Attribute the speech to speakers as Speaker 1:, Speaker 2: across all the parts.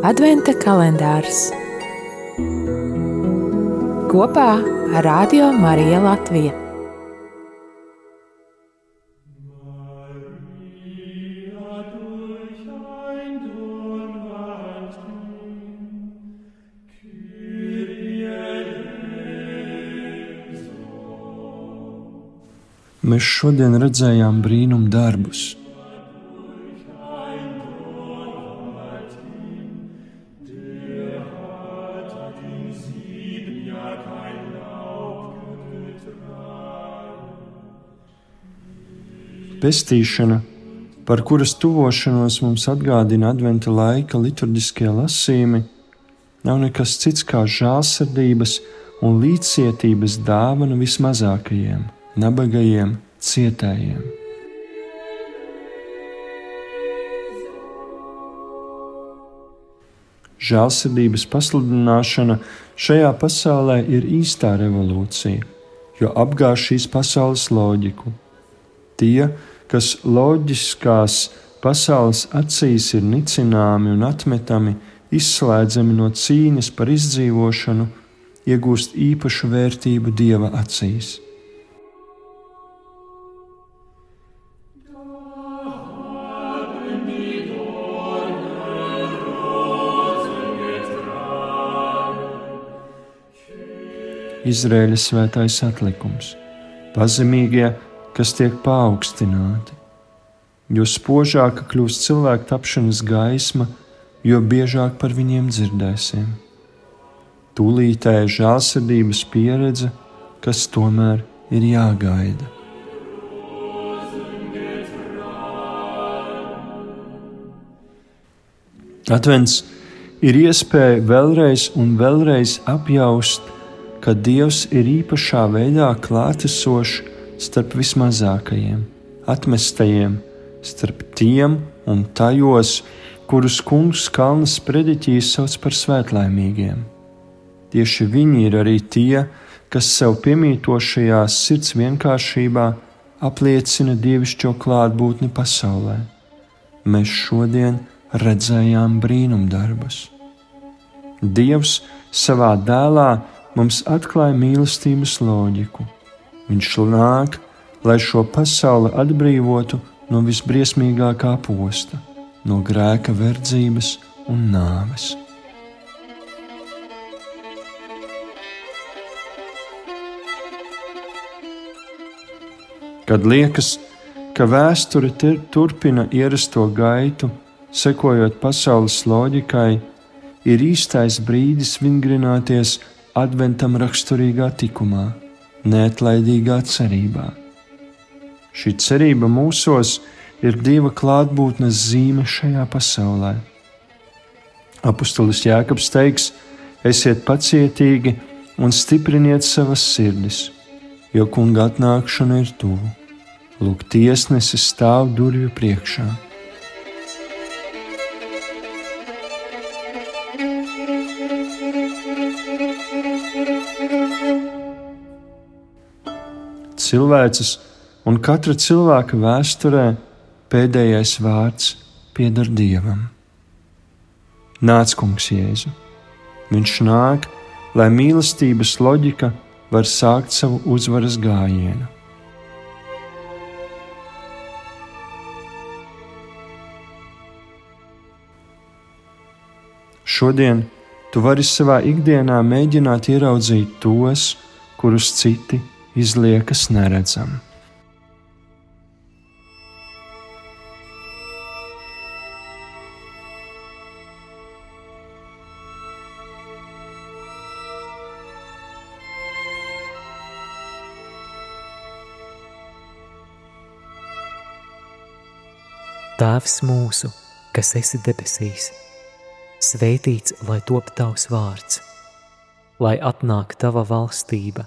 Speaker 1: Adventa kalendārs kopā ar Radio Mariju Latviju.
Speaker 2: Mēs šodien redzējām brīnumu darbus. Pestīšana, par kuras tuvošanos mums atgādina adventa laika liturģiskie lasījumi, nav nekas cits kā žēlsirdības un līdzcietības dāvana vismazākajiem nabagajiem, cietējiem. Žēlsirdības pasludināšana šajā pasaulē ir īstā revolūcija, jo apgāž šīs pasaules loģiku. Tie, kas loģiskās pasaules acīs ir nicināmi un atmetami, izslēdzami no cīņas par izdzīvošanu, iegūst īpašu vērtību dieva acīs. Izraēļa svētais atlikums, pazemīgie, kas tiek paaugstināti. Jo spožāka kļūst cilvēka tapšanas gaisma, jo biežāk par viņiem dzirdēsim. Tūlītēja žēlsirdības pieredze, kas tomēr ir jāgaida. Advents ir iespēja vēlreiz un vēlreiz apjaust, ka Dievs ir īpašā veidā klātesošs starp vismazākajiem, atmestajiem, starp tiem un tajos, kurus kungs Kalnas prediķīs sauc par svētlaimīgiem. Tieši viņi ir arī tie, kas sev piemītošajā sirds vienkāršībā apliecina dievišķo klātbūtni pasaulē. Mēs šodien redzējām brīnumdarbus. Dievs savā dēlā mums atklāja mīlestības loģiku. Viņš nāk, lai šo pasauli atbrīvotu no visbriesmīgākā posta, no grēka verdzības un nāves. Kad liekas, ka vēsture turpina ierasto gaitu, sekojot pasaules loģikai, ir īstais brīdis vingrināties adventam raksturīgā tikumā, neatlaidīgā cerībā. Šī cerība mūsos ir Dieva klātbūtnes zīme šajā pasaulē. Apostolis Jēkabs teiks: Esiet pacietīgi un stipriniet savas sirdis, jo kunga atnākšana ir tuvu. Lūk, tiesnesis stāv durvju priekšā. Cilvēces un katra cilvēka vēsturē pēdējais vārds pieder Dievam. Nāc, Kungs, Jēzu! Viņš nāk, lai mīlestības loģika var sākt savu uzvaras gājienu. Šodien tu vari savā ikdienā mēģināt ieraudzīt tos, kurus citi izliekas neredzami.
Speaker 3: Tēvs mūsu, kas esi debesīs, svētīts lai top tavs vārds, lai atnāk tava valstība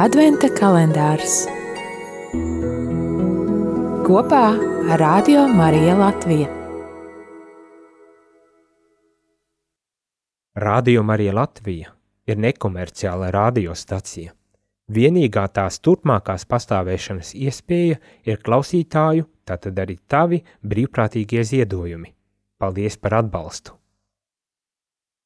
Speaker 1: Adventa kalendārs kopā ar Radio Mariju Latviju.
Speaker 4: Radio Marija Latvija ir nekomerciāla radiostacija. Vienīgā tās turpmākās pastāvēšanas iespēja ir klausītāju, tātad arī tavi brīvprātīgie ziedojumi. Paldies par atbalstu!